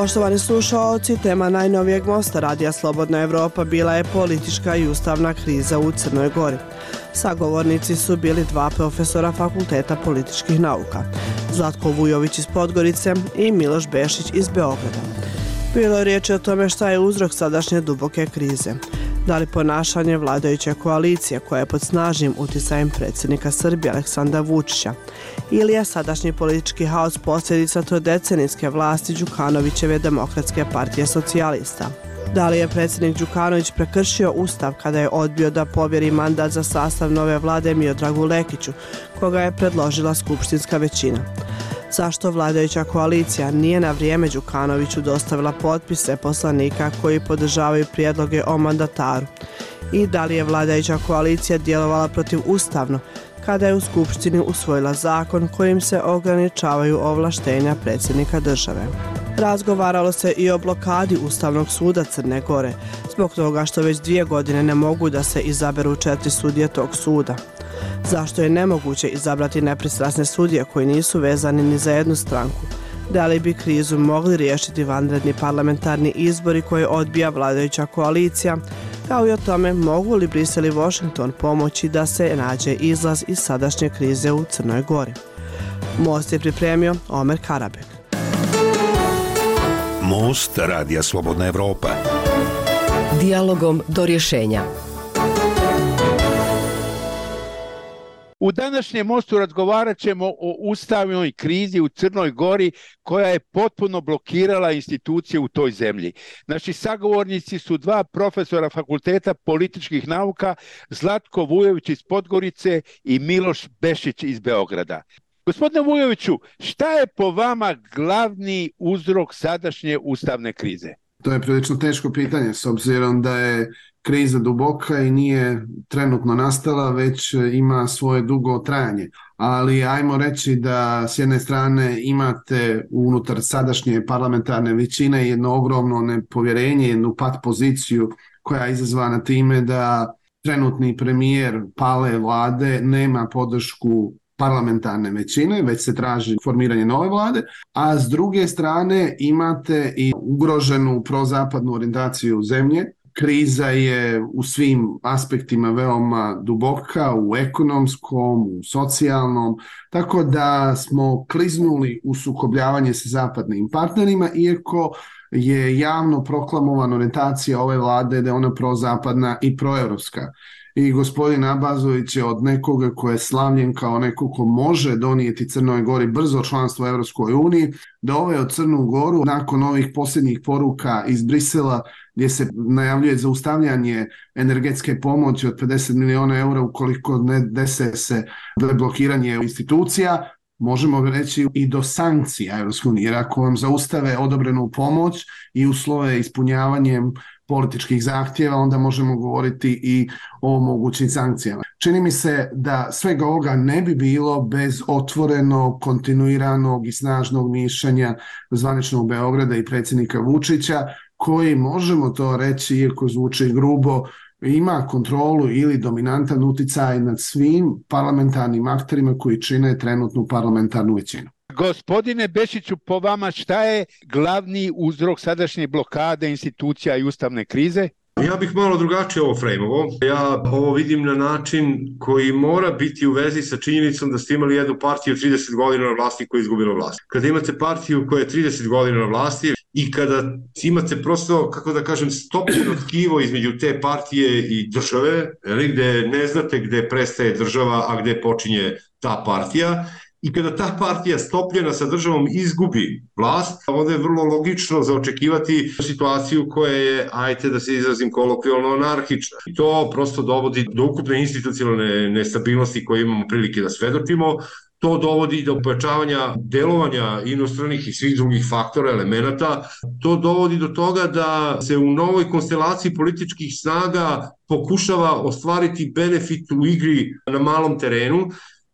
Poštovani slušalci, tema najnovijeg mosta Radija Slobodna Evropa bila je politička i ustavna kriza u Crnoj Gori. Sagovornici su bili dva profesora Fakulteta političkih nauka, Zlatko Vujović iz Podgorice i Miloš Bešić iz Beograda. Bilo je riječ o tome šta je uzrok sadašnje duboke krize. Da li ponašanje vladajuće koalicije koja je pod snažnim uticajem predsjednika Srbije Aleksandra Vučića ili je sadašnji politički haos posljedica to decenijske vlasti Đukanovićeve demokratske partije socijalista. Da li je predsjednik Đukanović prekršio ustav kada je odbio da povjeri mandat za sastav nove vlade Miodragu Lekiću, koga je predložila skupštinska većina? Zašto vladajuća koalicija nije na vrijeme Đukanoviću dostavila potpise poslanika koji podržavaju prijedloge o mandataru? I da li je vladajuća koalicija djelovala protiv ustavno kada je u Skupštini usvojila zakon kojim se ograničavaju ovlaštenja predsjednika države? Razgovaralo se i o blokadi Ustavnog suda Crne Gore, zbog toga što već dvije godine ne mogu da se izaberu četiri sudije tog suda. Zašto je nemoguće izabrati nepristrasne sudije koji nisu vezani ni za jednu stranku? Da li bi krizu mogli riješiti vanredni parlamentarni izbori koje odbija vladajuća koalicija, kao i o tome mogu li Brisel i Washington pomoći da se nađe izlaz iz sadašnje krize u Crnoj Gori. Most je pripremio Omer Karabek. Most Radija Slobodna Evropa. Dialogom do rješenja. U današnjem mostu razgovarat ćemo o ustavnoj krizi u Crnoj Gori koja je potpuno blokirala institucije u toj zemlji. Naši sagovornici su dva profesora Fakulteta političkih nauka, Zlatko Vujović iz Podgorice i Miloš Bešić iz Beograda. Gospodine Vujoviću, šta je po vama glavni uzrok sadašnje ustavne krize? To je prilično teško pitanje s obzirom da je kriza duboka i nije trenutno nastala, već ima svoje dugo trajanje. Ali ajmo reći da s jedne strane imate unutar sadašnje parlamentarne većine jedno ogromno nepovjerenje, jednu pat poziciju koja je izazvana time da trenutni premijer pale vlade nema podršku parlamentarne većine, već se traži formiranje nove vlade, a s druge strane imate i ugroženu prozapadnu orijentaciju zemlje, kriza je u svim aspektima veoma duboka, u ekonomskom, u socijalnom, tako da smo kliznuli u sukobljavanje sa zapadnim partnerima, iako je javno proklamovana orientacija ove vlade da je ona prozapadna i proevropska. I gospodin Abazović je od nekoga ko je slavljen kao neko ko može donijeti Crnoj Gori brzo članstvo u Evropskoj uniji, da ove od Crnu Goru nakon ovih posljednjih poruka iz Brisela gdje se najavljuje zaustavljanje energetske pomoći od 50 miliona eura ukoliko ne dese se blokiranje institucija, možemo reći i do sankcija unije, jer ako vam zaustave odobrenu pomoć i uslove ispunjavanjem političkih zahtjeva, onda možemo govoriti i o mogućim sankcijama. Čini mi se da svega ovoga ne bi bilo bez otvorenog, kontinuiranog i snažnog mišljenja zvaničnog Beograda i predsjednika Vučića, koji, možemo to reći, iako zvuči grubo, ima kontrolu ili dominantan uticaj nad svim parlamentarnim akterima koji čine trenutnu parlamentarnu većinu. Gospodine Bešiću, po vama šta je glavni uzrok sadašnje blokade institucija i ustavne krize? Ja bih malo drugačije ovo frejmovo. Ja ovo vidim na način koji mora biti u vezi sa činjenicom da ste imali jednu partiju 30 godina na vlasti koja je izgubila vlast. Kada imate partiju koja je 30 godina na vlasti i kada imate prosto, kako da kažem, stopljeno tkivo između te partije i države, gde ne znate gde prestaje država, a gde počinje ta partija, i kada ta partija stopljena sa državom izgubi vlast, onda je vrlo logično za očekivati situaciju koja je, ajte da se izrazim kolokvijalno, anarhična. I to prosto dovodi do ukupne institucionalne nestabilnosti koje imamo prilike da svedočimo, to dovodi do pojačavanja delovanja inostranih i svih drugih faktora, elemenata. To dovodi do toga da se u novoj konstelaciji političkih snaga pokušava ostvariti benefit u igri na malom terenu,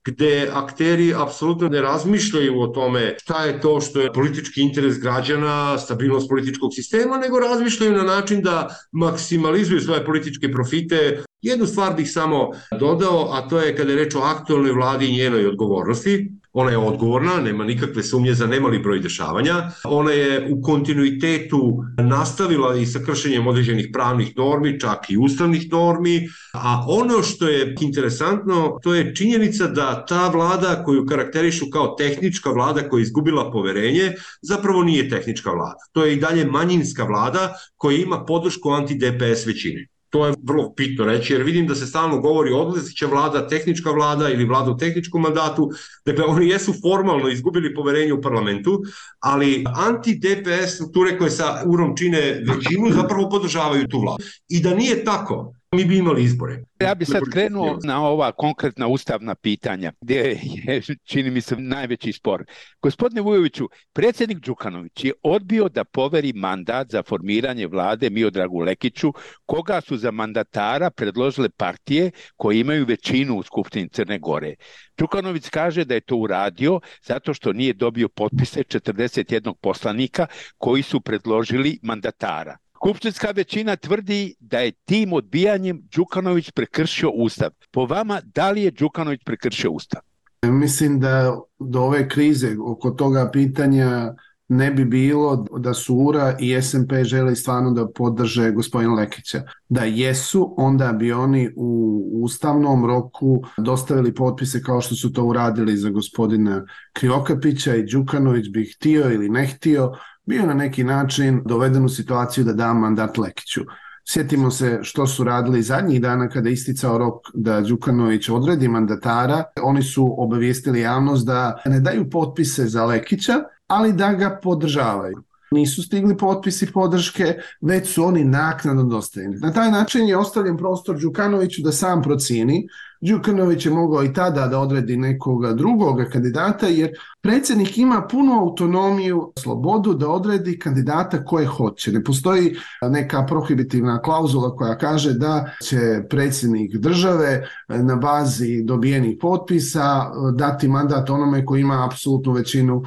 gde akteri apsolutno ne razmišljaju o tome šta je to što je politički interes građana, stabilnost političkog sistema, nego razmišljaju na način da maksimalizuju svoje političke profite. Jednu stvar bih samo dodao, a to je kada je reč o aktualnoj vladi i njenoj odgovornosti. Ona je odgovorna, nema nikakve sumnje za nemali broj dešavanja. Ona je u kontinuitetu nastavila i sa kršenjem određenih pravnih normi, čak i ustavnih normi, a ono što je interesantno, to je činjenica da ta vlada koju karakterišu kao tehnička vlada koja je izgubila poverenje, zapravo nije tehnička vlada. To je i dalje manjinska vlada koja ima podršku anti-DPS većine. To je vrlo bitno reći, jer vidim da se stalno govori odlaziće vlada, tehnička vlada ili vlada u tehničkom mandatu. Dakle, oni jesu formalno izgubili poverenje u parlamentu, ali anti-DPS strukture koje sa UROM čine većinu zapravo podržavaju tu vladu. I da nije tako, mi bi imali izbore. Ja bi sad krenuo na ova konkretna ustavna pitanja, gdje je, čini mi se, najveći spor. Gospodine Vujoviću, predsjednik Đukanović je odbio da poveri mandat za formiranje vlade Miodragu Lekiću, koga su za mandatara predložile partije koje imaju većinu u Skupštini Crne Gore. Đukanović kaže da je to uradio zato što nije dobio potpise 41 poslanika koji su predložili mandatara. Skupštinska većina tvrdi da je tim odbijanjem Đukanović prekršio ustav. Po vama, da li je Đukanović prekršio ustav? Mislim da do ove krize oko toga pitanja ne bi bilo da su URA i SMP želi stvarno da podrže gospodina Lekića. Da jesu, onda bi oni u ustavnom roku dostavili potpise kao što su to uradili za gospodina Krivokapića i Đukanović bi htio ili ne htio, bio na neki način doveden u situaciju da da mandat Lekiću. Sjetimo se što su radili zadnjih dana kada isticao rok da Đukanović odredi mandatara. Oni su obavijestili javnost da ne daju potpise za Lekića, ali da ga podržavaju. Nisu stigli potpisi podrške, već su oni naknadno dostavljeni. Na taj način je ostavljen prostor Đukanoviću da sam procini. Đukanović je mogao i tada da odredi nekoga drugoga kandidata, jer predsjednik ima punu autonomiju, slobodu da odredi kandidata koje hoće. Ne postoji neka prohibitivna klauzula koja kaže da će predsjednik države na bazi dobijenih potpisa dati mandat onome koji ima apsolutnu većinu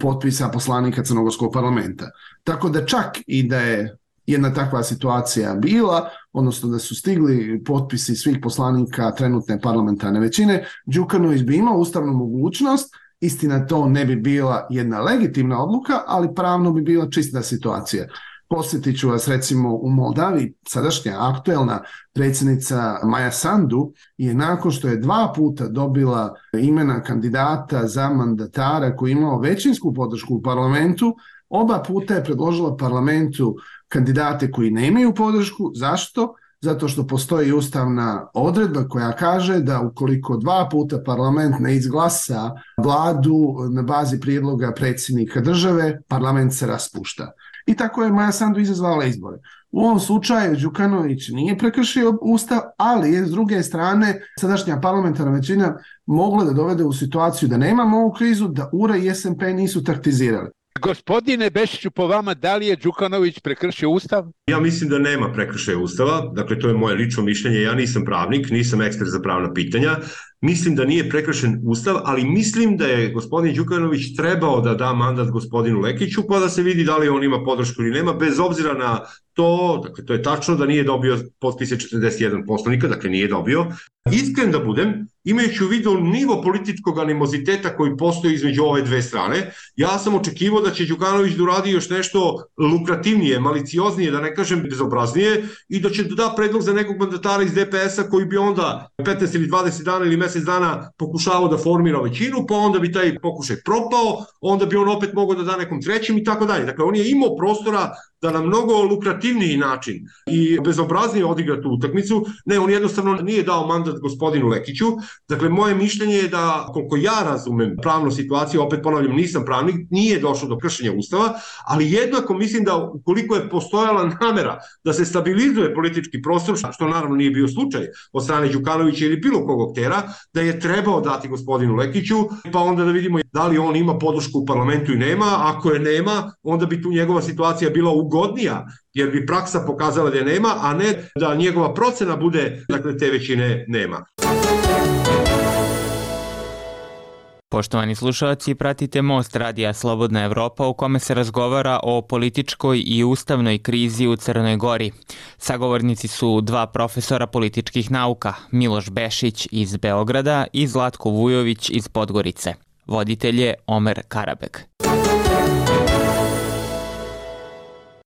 potpisa poslanika Crnogorskog parlamenta. Tako da čak i da je jedna takva situacija bila, odnosno da su stigli potpisi svih poslanika trenutne parlamentarne većine, Đukanović bi imao ustavnu mogućnost, istina to ne bi bila jedna legitimna odluka, ali pravno bi bila čista situacija. Posjetit ću vas recimo u Moldavi, sadašnja aktuelna predsjednica Maja Sandu je nakon što je dva puta dobila imena kandidata za mandatara koji imao većinsku podršku u parlamentu, oba puta je predložila parlamentu kandidate koji nemaju podršku. Zašto? Zato što postoji ustavna odredba koja kaže da ukoliko dva puta parlament ne izglasa vladu na bazi prijedloga predsjednika države, parlament se raspušta. I tako je Maja Sandu izazvala izbore. U ovom slučaju Đukanović nije prekršio ustav, ali je s druge strane sadašnja parlamentarna većina mogla da dovede u situaciju da nemamo ovu krizu, da URA i SMP nisu taktizirali. Gospodine Bešiću, po vama, da li je Đukanović prekršio ustav? Ja mislim da nema prekršaja ustava, dakle to je moje lično mišljenje, ja nisam pravnik, nisam ekspert za pravna pitanja, mislim da nije prekršen ustav, ali mislim da je gospodin Đukanović trebao da da mandat gospodinu Lekiću pa da se vidi da li on ima podršku ili nema, bez obzira na to, dakle to je tačno da nije dobio potpise 41 poslanika, dakle nije dobio. Iskren da budem, imajući u vidu nivo političkog animoziteta koji postoji između ove dve strane, ja sam očekivao da će Đukanović da uradi još nešto lukrativnije, malicioznije, da ne kažem bezobraznije, i da će da da predlog za nekog mandatara iz DPS-a koji bi onda 15 ili 20 dana ili mesec dana pokušavao da formira većinu, pa onda bi taj pokušaj propao, onda bi on opet mogao da da nekom trećem i tako dalje. Dakle, on je imao prostora da na mnogo lukrativniji način i bezobraznije odigra tu utakmicu. Ne, on jednostavno nije dao mandat gospodinu Lekiću. Dakle, moje mišljenje je da, koliko ja razumem pravnu situaciju, opet ponavljam, nisam pravnik, nije došlo do kršenja ustava, ali jednako mislim da ukoliko je postojala namera da se stabilizuje politički prostor, što naravno nije bio slučaj od strane Đukanovića ili bilo kog aktera, da je trebao dati gospodinu Lekiću, pa onda da vidimo da li on ima podršku u parlamentu i nema, ako je nema, onda bi tu njegova situacija bila ugodnija, jer bi praksa pokazala da je nema, a ne da njegova procena bude, dakle, te većine nema. Poštovani slušalci, pratite Most Radija Slobodna Evropa u kome se razgovara o političkoj i ustavnoj krizi u Crnoj Gori. Sagovornici su dva profesora političkih nauka, Miloš Bešić iz Beograda i Zlatko Vujović iz Podgorice. Voditelj je Omer Karabek.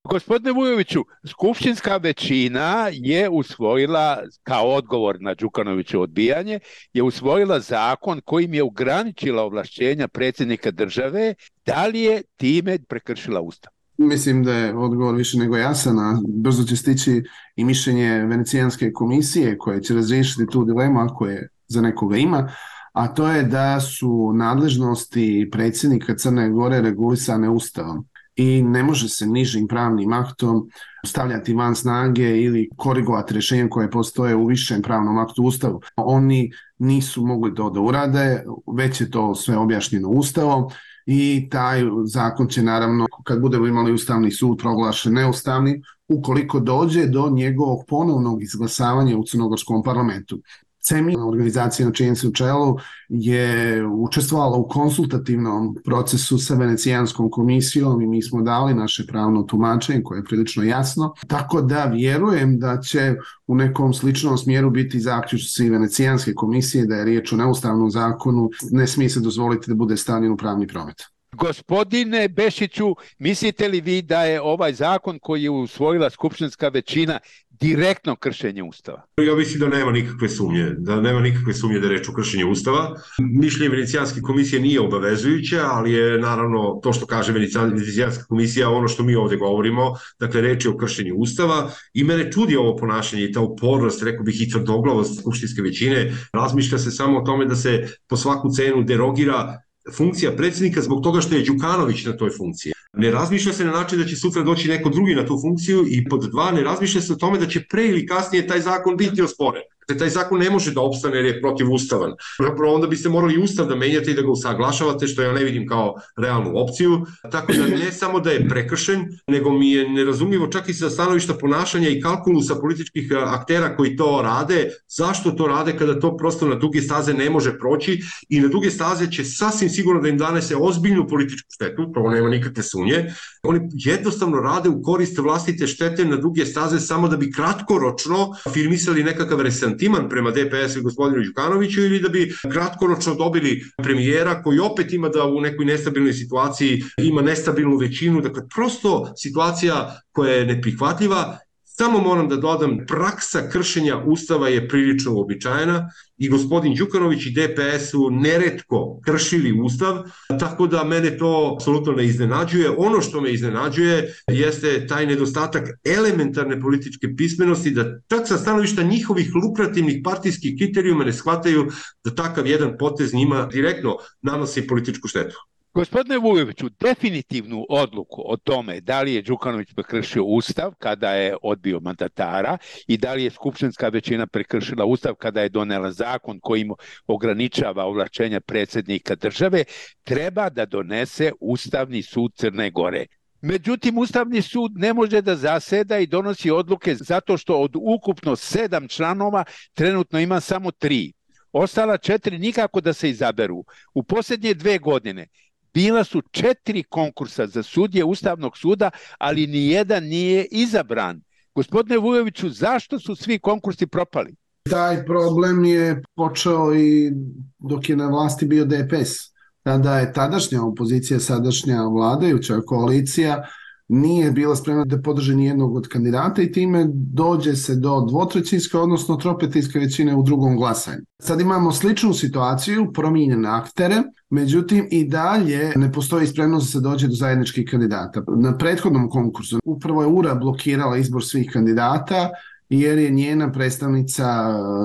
Gospodine Vujoviću, skupštinska većina je usvojila, kao odgovor na Đukanoviću odbijanje, je usvojila zakon kojim je ograničila ovlašćenja predsjednika države, da li je time prekršila ustav? Mislim da je odgovor više nego jasan, a brzo će stići i mišljenje Venecijanske komisije koje će razriješiti tu dilemu ako je za nekoga ima, a to je da su nadležnosti predsjednika Crne Gore regulisane ustavom i ne može se nižim pravnim aktom stavljati van snage ili korigovati rješenje koje postoje u višem pravnom aktu ustavu. Oni nisu mogli to da urade, već je to sve objašnjeno ustavom i taj zakon će naravno, kad budemo imali ustavni sud proglašen neustavni, ukoliko dođe do njegovog ponovnog izglasavanja u crnogorskom parlamentu. CEMI, organizacija na čijem se čelu, je učestvovala u konsultativnom procesu sa Venecijanskom komisijom i mi smo dali naše pravno tumačenje koje je prilično jasno. Tako da vjerujem da će u nekom sličnom smjeru biti zaključci Venecijanske komisije da je riječ o neustavnom zakonu, ne smije se dozvoliti da bude stavljen u pravni promet. Gospodine Bešiću, mislite li vi da je ovaj zakon koji je usvojila skupštinska većina direktno kršenje Ustava? Ja mislim da nema nikakve sumnje, da nema nikakve sumnje da reč o kršenju Ustava. Mišljenje Venecijanske komisije nije obavezujuće, ali je naravno to što kaže Venecijanska komisija ono što mi ovde govorimo, dakle reč je o kršenju Ustava i mene čudi ovo ponašanje i ta upornost, rekao bih i tvrdoglavost skupštinske većine. Razmišlja se samo o tome da se po svaku cenu derogira funkcija predsjednika zbog toga što je Đukanović na toj funkciji. Ne razmišlja se na način da će sutra doći neko drugi na tu funkciju i pod dva ne razmišlja se o tome da će pre ili kasnije taj zakon biti osporen taj zakon ne može da opstane jer je protivustavan. Zapravo onda biste morali ustav da menjate i da ga usaglašavate, što ja ne vidim kao realnu opciju. Tako da ne samo da je prekršen, nego mi je nerazumljivo čak i sa stanovišta ponašanja i kalkulusa političkih aktera koji to rade, zašto to rade kada to prosto na duge staze ne može proći i na duge staze će sasvim sigurno da im danese ozbiljnu političku štetu, to nema nikakve sunje. Oni jednostavno rade u korist vlastite štete na duge staze samo da bi kratkoročno firmisali nekakav resent sentiman prema DPS i gospodinu Đukanoviću ili da bi kratkoročno dobili premijera koji opet ima da u nekoj nestabilnoj situaciji ima nestabilnu većinu, dakle prosto situacija koja je neprihvatljiva Samo moram da dodam, praksa kršenja Ustava je prilično uobičajena i gospodin Đukanović i DPS su neretko kršili Ustav, tako da mene to apsolutno ne iznenađuje. Ono što me iznenađuje jeste taj nedostatak elementarne političke pismenosti, da čak sa stanovišta njihovih lukrativnih partijskih kriterijuma ne shvataju da takav jedan potez njima direktno nanosi političku štetu. Gospodine Vujoviću, definitivnu odluku o tome da li je Đukanović prekršio ustav kada je odbio mandatara i da li je skupštinska većina prekršila ustav kada je donela zakon kojim ograničava ovlačenja predsednika države, treba da donese Ustavni sud Crne Gore. Međutim, Ustavni sud ne može da zaseda i donosi odluke zato što od ukupno sedam članova trenutno ima samo tri. Ostala četiri nikako da se izaberu. U posljednje dve godine bila su četiri konkursa za sudje Ustavnog suda, ali ni jedan nije izabran. Gospodine Vujoviću, zašto su svi konkursi propali? Taj problem je počeo i dok je na vlasti bio DPS. Tada je tadašnja opozicija, sadašnja vladajuća koalicija nije bila spremna da podrži nijednog od kandidata i time dođe se do dvotrećinske, odnosno tropetinske većine u drugom glasanju. Sad imamo sličnu situaciju, promijenjene aktere, međutim i dalje ne postoji spremnost da se dođe do zajedničkih kandidata. Na prethodnom konkursu upravo je URA blokirala izbor svih kandidata jer je njena predstavnica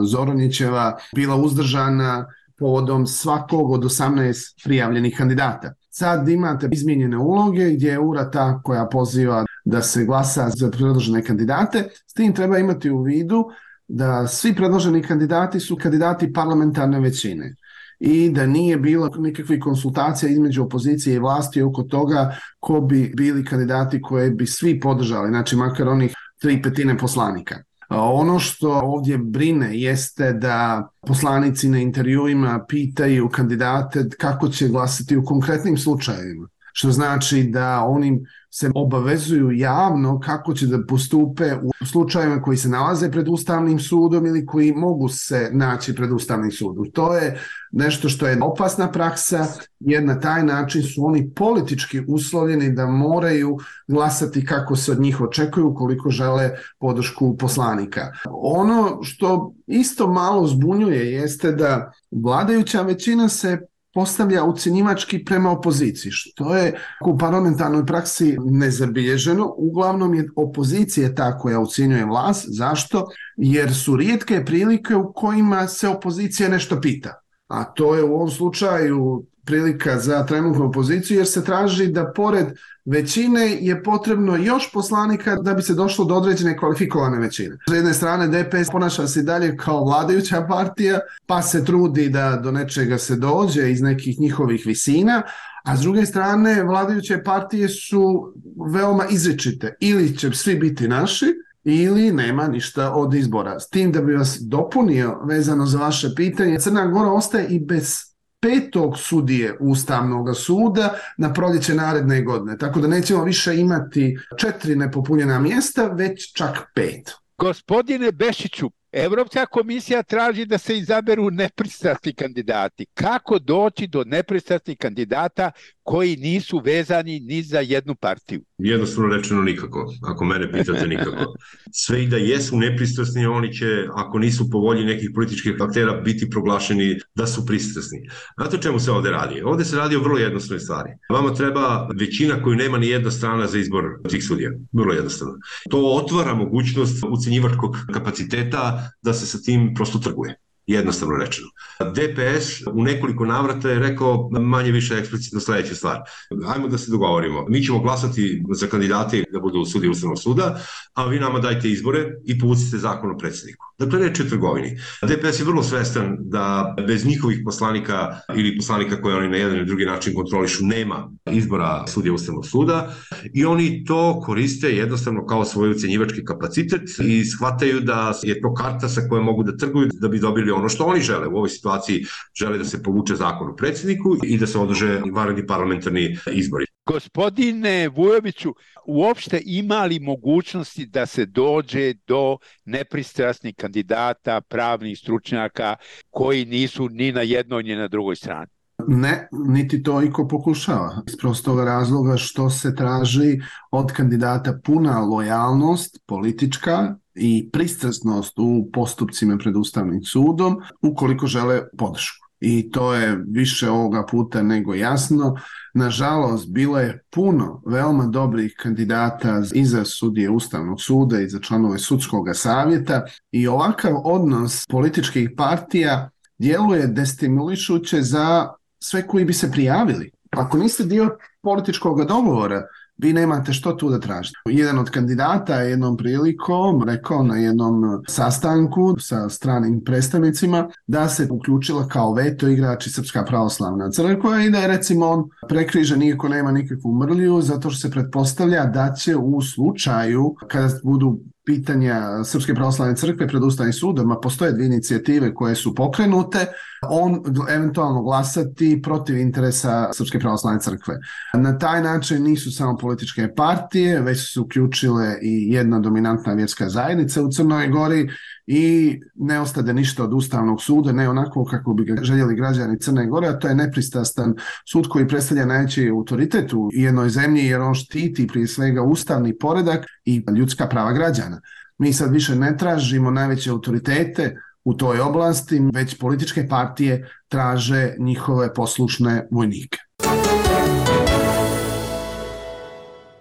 Zoronićeva bila uzdržana povodom svakog od 18 prijavljenih kandidata. Sad imate izmijenjene uloge gdje je URA ta koja poziva da se glasa za predložene kandidate. S tim treba imati u vidu da svi predloženi kandidati su kandidati parlamentarne većine i da nije bilo nikakvih konsultacija između opozicije i vlasti oko toga ko bi bili kandidati koje bi svi podržali, znači makar onih tri petine poslanika. Ono što ovdje brine jeste da poslanici na intervjuima pitaju kandidate kako će glasati u konkretnim slučajevima. Što znači da onim se obavezuju javno kako će da postupe u slučajevima koji se nalaze pred Ustavnim sudom ili koji mogu se naći pred Ustavnim sudom. To je nešto što je opasna praksa jer na taj način su oni politički uslovljeni da moraju glasati kako se od njih očekuju ukoliko žele podršku poslanika. Ono što isto malo zbunjuje jeste da vladajuća većina se postavlja ucenjivački prema opoziciji, što je u parlamentarnoj praksi nezabilježeno. Uglavnom je opozicija ta koja ucenjuje vlast. Zašto? Jer su rijetke prilike u kojima se opozicija nešto pita. A to je u ovom slučaju prilika za trenutnu opoziciju jer se traži da pored većine je potrebno još poslanika da bi se došlo do određene kvalifikovane većine. S jedne strane DPS ponaša se dalje kao vladajuća partija pa se trudi da do nečega se dođe iz nekih njihovih visina, a s druge strane vladajuće partije su veoma izričite. Ili će svi biti naši, ili nema ništa od izbora. S tim da bi vas dopunio vezano za vaše pitanje, Crna Gora ostaje i bez petog sudije Ustavnog suda na proljeće naredne godine. Tako da nećemo više imati četiri nepopunjena mjesta, već čak pet. Gospodine Bešiću, Evropska komisija traži da se izaberu nepristrasni kandidati. Kako doći do nepristrasnih kandidata koji nisu vezani ni za jednu partiju? Jednostavno rečeno nikako, ako mene pitate nikako. Sve i da jesu nepristrasni, oni će, ako nisu po volji nekih političkih aktera, biti proglašeni da su pristrasni. Znate o čemu se ovde radi? Ovde se radi o vrlo jednostavnoj stvari. Vama treba većina koju nema ni jedna strana za izbor tih sudija. Vrlo jednostavno. To otvara mogućnost ucenjivačkog kapaciteta da se sa tim prosto trguje jednostavno rečeno. DPS u nekoliko navrata je rekao manje više eksplicitno sledeću stvar. Hajmo da se dogovorimo. Mi ćemo glasati za kandidate da budu sudi Ustavnog suda, a vi nama dajte izbore i povucite zakon o predsedniku. Dakle, reč je o trgovini. DPS je vrlo svestan da bez njihovih poslanika ili poslanika koje oni na jedan ili drugi način kontrolišu nema izbora sudija Ustavnog suda i oni to koriste jednostavno kao svoj ucenjivački kapacitet i shvataju da je to karta sa kojom mogu da trguju da bi dobili ono što oni žele. U ovoj situaciji žele da se povuče zakon o predsedniku i da se održe vanredni parlamentarni izbori. Gospodine Vujoviću, uopšte ima li mogućnosti da se dođe do nepristrasnih kandidata, pravnih stručnjaka koji nisu ni na jednoj ni na drugoj strani? Ne, niti to iko pokušava. Iz prostog razloga što se traži od kandidata puna lojalnost politička i pristrasnost u postupcima pred Ustavnim sudom ukoliko žele podršku. I to je više ovoga puta nego jasno. Nažalost, bilo je puno veoma dobrih kandidata i za sudije Ustavnog suda i za članove sudskog savjeta i ovakav odnos političkih partija djeluje destimulišuće za sve koji bi se prijavili. Ako niste dio političkog dogovora, vi nemate što tu da tražite. Jedan od kandidata je jednom prilikom rekao na jednom sastanku sa stranim predstavnicima da se uključila kao veto igrači Srpska pravoslavna crkva i da je recimo on prekrižen niko nema nikakvu mrlju zato što se pretpostavlja da će u slučaju kada budu pitanja Srpske pravoslavne crkve pred Ustavnim sudom, a postoje dvije inicijative koje su pokrenute, on eventualno glasati protiv interesa Srpske pravoslavne crkve. Na taj način nisu samo političke partije, već su se uključile i jedna dominantna vjerska zajednica u Crnoj Gori i ne ostade ništa od Ustavnog suda, ne onako kako bi ga željeli građani Crne Gore, a to je nepristrastan sud koji predstavlja najveći autoritet u jednoj zemlji jer on štiti prije svega ustavni poredak i ljudska prava građana. Mi sad više ne tražimo najveće autoritete u toj oblasti, već političke partije traže njihove poslušne vojnike.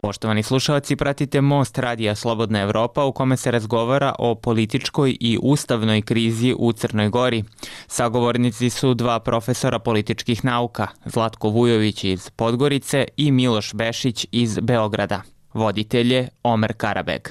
Poštovani slušalci, pratite Most Radija Slobodna Evropa u kome se razgovara o političkoj i ustavnoj krizi u Crnoj Gori. Sagovornici su dva profesora političkih nauka, Zlatko Vujović iz Podgorice i Miloš Bešić iz Beograda. Voditelje Omer Karabeg.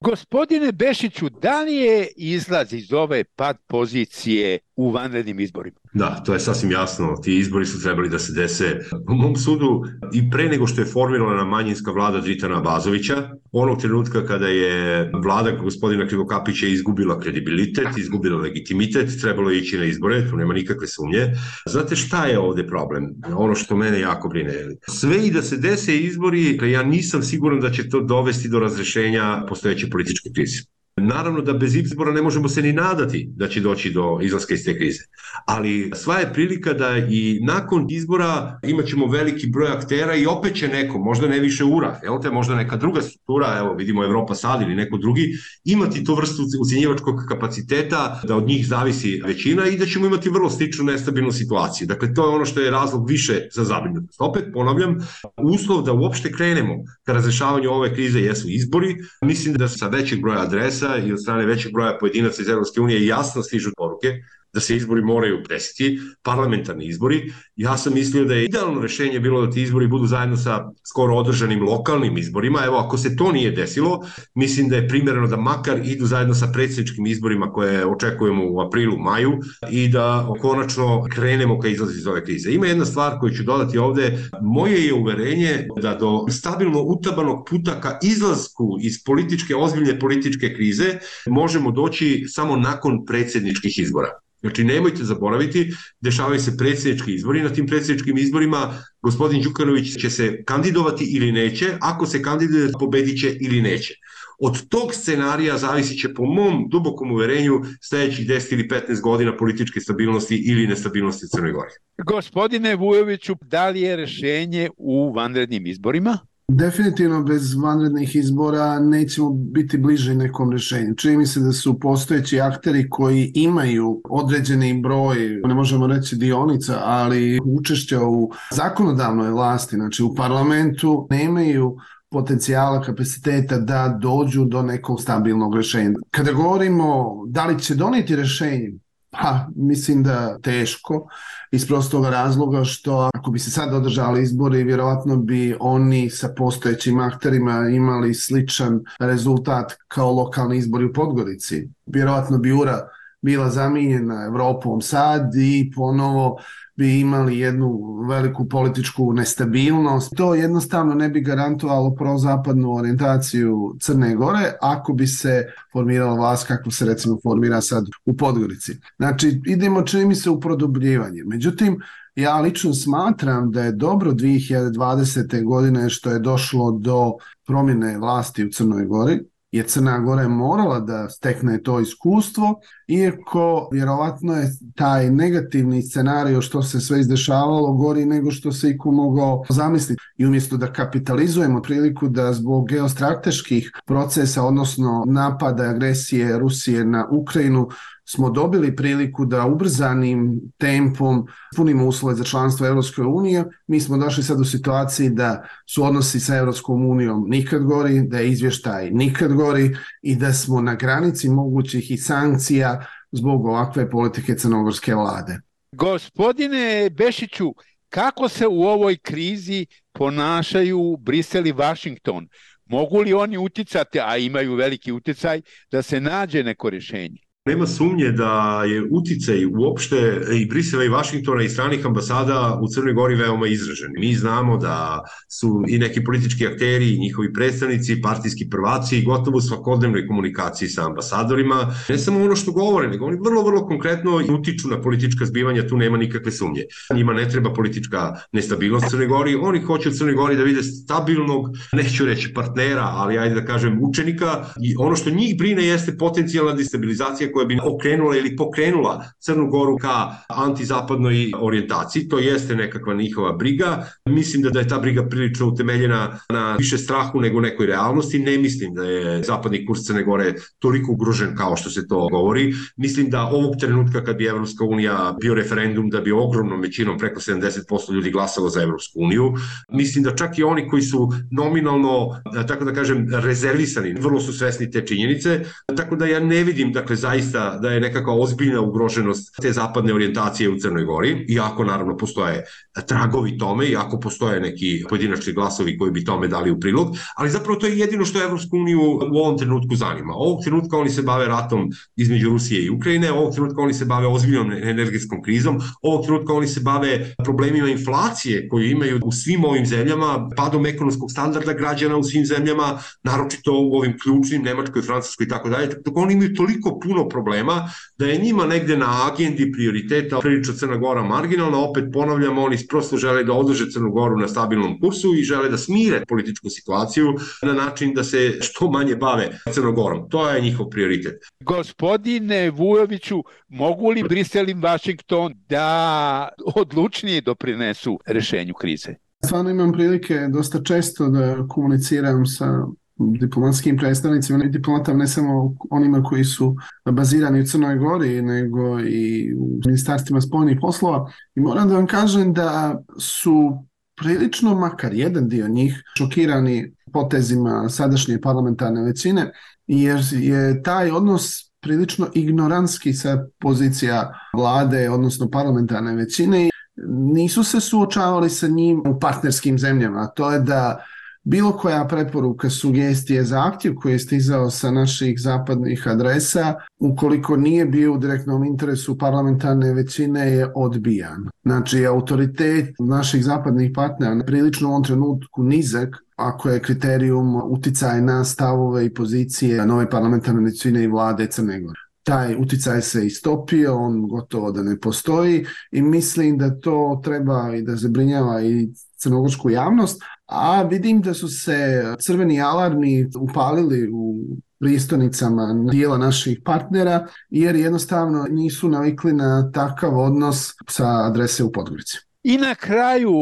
Gospodine Bešiću, da li je izlaz iz ove pad pozicije u vanrednim izborima? Da, to je sasvim jasno. Ti izbori su trebali da se dese u mom sudu i pre nego što je formirana manjinska vlada Dritana Bazovića, onog trenutka kada je vlada gospodina Krivokapića izgubila kredibilitet, izgubila legitimitet, trebalo je ići na izbore, tu nema nikakve sumnje. Znate šta je ovde problem? Ono što mene jako brine. Sve i da se dese izbori, ja nisam siguran da će to dovesti do razrešenja postojeće političke krize. Naravno da bez izbora ne možemo se ni nadati da će doći do izlaska iz te krize. Ali sva je prilika da i nakon izbora imaćemo veliki broj aktera i opet će neko, možda ne više URA, evo te možda neka druga struktura, evo vidimo Evropa sad ili neko drugi, imati tu vrstu ucenjivačkog kapaciteta da od njih zavisi većina i da ćemo imati vrlo sličnu nestabilnu situaciju. Dakle, to je ono što je razlog više za zabrinutost. Opet ponavljam, uslov da uopšte krenemo ka razrešavanju ove krize jesu izbori. Mislim da sa većeg broja adresa i od strane većeg broja pojedinaca iz Evropske unije jasno stižu poruke da se izbori moraju desiti, parlamentarni izbori. Ja sam mislio da je idealno rešenje bilo da ti izbori budu zajedno sa skoro održanim lokalnim izborima. Evo, ako se to nije desilo, mislim da je primjereno da makar idu zajedno sa predsjedničkim izborima koje očekujemo u aprilu, maju i da konačno krenemo ka izlazi iz ove krize. Ima jedna stvar koju ću dodati ovde. Moje je uverenje da do stabilno utabanog puta ka izlasku iz političke, ozbiljne političke krize možemo doći samo nakon predsjedničkih izbora. Znači, nemojte zaboraviti, dešavaju se predsjednički izbori, na tim predsjedničkim izborima gospodin Đukanović će se kandidovati ili neće, ako se kandiduje, pobedit će ili neće. Od tog scenarija zavisit će po mom dubokom uverenju sledećih 10 ili 15 godina političke stabilnosti ili nestabilnosti Crnoj Gori. Gospodine Vujoviću, da li je rešenje u vanrednim izborima? Definitivno bez vanrednih izbora nećemo biti bliže nekom rešenju. Čini mi se da su postojeći akteri koji imaju određeni broj, ne možemo reći dionica, ali učešća u zakonodavnoj vlasti, znači u parlamentu, nemaju potencijala, kapaciteta da dođu do nekog stabilnog rešenja. Kada govorimo da li će doneti rešenje, Pa, mislim da teško, iz prostog razloga što ako bi se sad održali izbori, vjerovatno bi oni sa postojećim akterima imali sličan rezultat kao lokalni izbori u Podgorici. Vjerovatno bi URA bila zamijenjena Evropom sad i ponovo bi imali jednu veliku političku nestabilnost. To jednostavno ne bi garantovalo prozapadnu orijentaciju Crne Gore ako bi se formirala vlast kako se recimo formira sad u Podgorici. Znači idemo čini se u produbljivanje. Međutim, ja lično smatram da je dobro 2020. godine što je došlo do promjene vlasti u Crnoj Gori, je Crna Gora morala da stekne to iskustvo, iako vjerovatno je taj negativni scenario što se sve izdešavalo gori nego što se iko mogao zamisliti. I umjesto da kapitalizujemo priliku da zbog geostrateških procesa, odnosno napada agresije Rusije na Ukrajinu, smo dobili priliku da ubrzanim tempom punimo uslove za članstvo Evropske unije, mi smo došli sad u situaciji da su odnosi sa Evropskom unijom nikad gori, da je izvještaj nikad gori i da smo na granici mogućih i sankcija zbog ovakve politike crnogorske vlade. Gospodine Bešiću, kako se u ovoj krizi ponašaju Brisel i Washington? Mogu li oni uticati, a imaju veliki uticaj, da se nađe neko rješenje? Nema sumnje da je uticaj uopšte i Brisela i Vašingtona i stranih ambasada u Crnoj Gori veoma izražen. Mi znamo da su i neki politički akteri i njihovi predstavnici, partijski prvaci i gotovo u svakodnevnoj komunikaciji sa ambasadorima. Ne samo ono što govore, nego oni vrlo, vrlo konkretno utiču na politička zbivanja, tu nema nikakve sumnje. Njima ne treba politička nestabilnost Crnoj Gori, oni hoće u Crnoj Gori da vide stabilnog, neću reći partnera, ali ajde da kažem učenika i ono što njih brine jeste potencijalna destabilizacija koja bi okrenula ili pokrenula Crnu Goru ka antizapadnoj orijentaciji. To jeste nekakva njihova briga. Mislim da, da je ta briga prilično utemeljena na više strahu nego nekoj realnosti. Ne mislim da je zapadni kurs Crne Gore toliko ugrožen kao što se to govori. Mislim da ovog trenutka kad bi Evropska unija bio referendum da bi ogromnom većinom preko 70% ljudi glasalo za Evropsku uniju. Mislim da čak i oni koji su nominalno, tako da kažem, rezervisani, vrlo su svesni te činjenice. Tako da ja ne vidim, dakle, zaista zaista da je nekakva ozbiljna ugroženost te zapadne orijentacije u Crnoj Gori, iako naravno postoje tragovi tome, iako postoje neki pojedinačni glasovi koji bi tome dali u prilog, ali zapravo to je jedino što Evropsku uniju u ovom trenutku zanima. Ovog trenutka oni se bave ratom između Rusije i Ukrajine, ovog trenutka oni se bave ozbiljnom energetskom krizom, ovog trenutka oni se bave problemima inflacije koju imaju u svim ovim zemljama, padom ekonomskog standarda građana u svim zemljama, naročito u ovim ključnim, Nemačkoj, Francuskoj i tako dalje. Tako oni imaju toliko puno problema da je njima negde na agendi prioriteta prilično Crna Gora marginalna, opet ponavljam, oni prosto žele da održe Crnu Goru na stabilnom kursu i žele da smire političku situaciju na način da se što manje bave Crnogorom. To je njihov prioritet. Gospodine Vujoviću, mogu li Brisel i Washington da odlučnije doprinesu rešenju krize? Stvarno imam prilike dosta često da komuniciram sa diplomatskim predstavnicima i diplomatama ne samo onima koji su bazirani u Crnoj Gori, nego i u ministarstvima spoljnih poslova. I moram da vam kažem da su prilično, makar jedan dio njih, šokirani potezima sadašnje parlamentarne većine, jer je taj odnos prilično ignorantski sa pozicija vlade, odnosno parlamentarne većine nisu se suočavali sa njim u partnerskim zemljama. To je da bilo koja preporuka, sugestije, zahtjev koji je stizao sa naših zapadnih adresa, ukoliko nije bio u direktnom interesu parlamentarne većine, je odbijan. Znači, autoritet naših zapadnih partnera prilično u ovom trenutku nizak, ako je kriterijum uticaj na stavove i pozicije nove parlamentarne većine i vlade Crne Gore taj uticaj se istopio, on gotovo da ne postoji i mislim da to treba i da zabrinjava i crnogorsku javnost, a vidim da su se crveni alarmi upalili u pristonicama dijela naših partnera jer jednostavno nisu navikli na takav odnos sa adrese u Podgorici. I na kraju,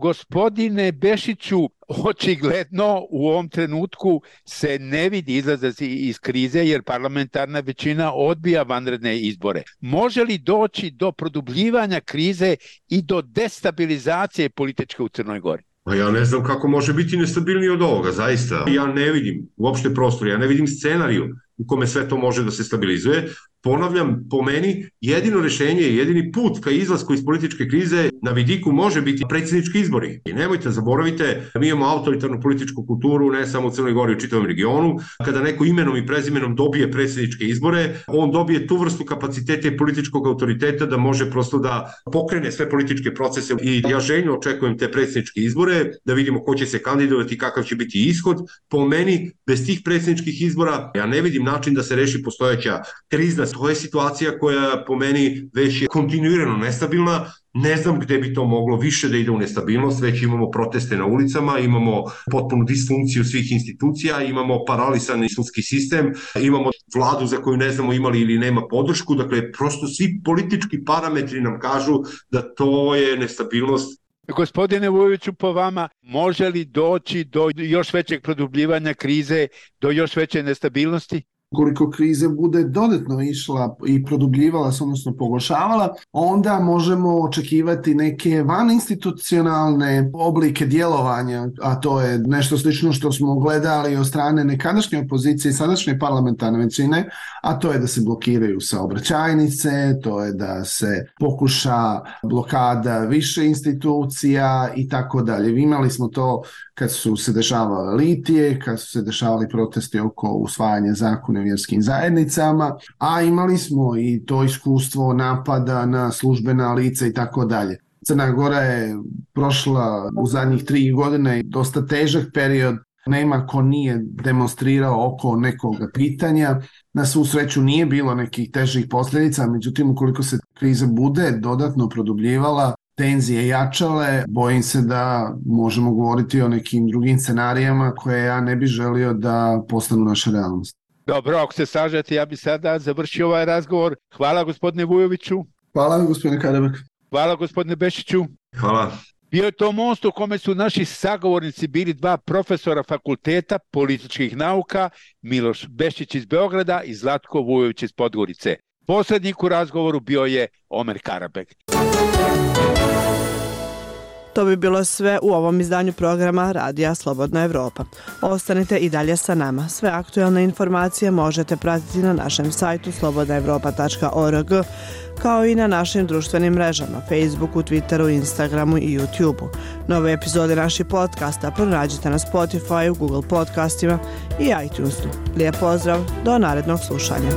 gospodine Bešiću, očigledno u ovom trenutku se ne vidi izlazak iz krize jer parlamentarna većina odbija vanredne izbore. Može li doći do produbljivanja krize i do destabilizacije političke u Crnoj Gori? Pa ja ne znam kako može biti nestabilniji od ovoga, zaista. Ja ne vidim uopšte prostor, ja ne vidim scenariju u kome sve to može da se stabilizuje ponavljam, po meni, jedino rešenje, jedini put ka izlasku iz političke krize na vidiku može biti predsjednički izbori. I nemojte, zaboravite, mi imamo autoritarnu političku kulturu, ne samo u Crnoj Gori, u čitavom regionu. Kada neko imenom i prezimenom dobije predsjedničke izbore, on dobije tu vrstu kapaciteta i političkog autoriteta da može prosto da pokrene sve političke procese i ja željno očekujem te predsjedničke izbore, da vidimo ko će se kandidovati, kakav će biti ishod. Po meni, bez tih predsjedničkih izbora, ja ne vidim način da se reši postojeća krizna to je situacija koja po meni već je kontinuirano nestabilna, ne znam gde bi to moglo više da ide u nestabilnost, već imamo proteste na ulicama, imamo potpunu disfunkciju svih institucija, imamo paralisani sudski sistem, imamo vladu za koju ne znamo imali ili nema podršku, dakle prosto svi politički parametri nam kažu da to je nestabilnost Gospodine Vujoviću, po vama, može li doći do još većeg produbljivanja krize, do još veće nestabilnosti? Ukoliko kriza bude dodatno išla i produbljivala se, odnosno pogoršavala, onda možemo očekivati neke vaninstitucionalne oblike djelovanja, a to je nešto slično što smo gledali od strane nekadašnje opozicije i sadašnje parlamentarne većine, a to je da se blokiraju saobraćajnice, to je da se pokuša blokada više institucija i tako dalje. Imali smo to kad su se dešavale litije, kad su se dešavali protesti oko usvajanja zakona vjerskim zajednicama, a imali smo i to iskustvo napada na službena lica i tako dalje. Crna Gora je prošla u zadnjih tri godine dosta težak period nema ko nije demonstrirao oko nekog pitanja. Na svu sreću nije bilo nekih težih posljedica, međutim ukoliko se kriza bude dodatno produbljivala, tenzije jačale, bojim se da možemo govoriti o nekim drugim scenarijama koje ja ne bih želio da postanu naša realnost. Dobro, ako se sažete, ja bih sada završio ovaj razgovor. Hvala gospodine Vujoviću. Hvala gospodine Kadebek. Hvala gospodine Bešiću. Hvala. Bio je to most u kome su naši sagovornici bili dva profesora fakulteta političkih nauka, Miloš Bešić iz Beograda i Zlatko Vujović iz Podgorice. Poslednik u razgovoru bio je Omer Karabek. To bi bilo sve u ovom izdanju programa Radija Slobodna Evropa. Ostanite i dalje sa nama. Sve aktualne informacije možete pratiti na našem sajtu slobodnaevropa.org kao i na našim društvenim mrežama Facebooku, Twitteru, Instagramu i YouTubeu. Nove epizode naših podcasta pronađite na Spotify, Google podcastima i iTunesu. Lijep pozdrav, do narednog slušanja.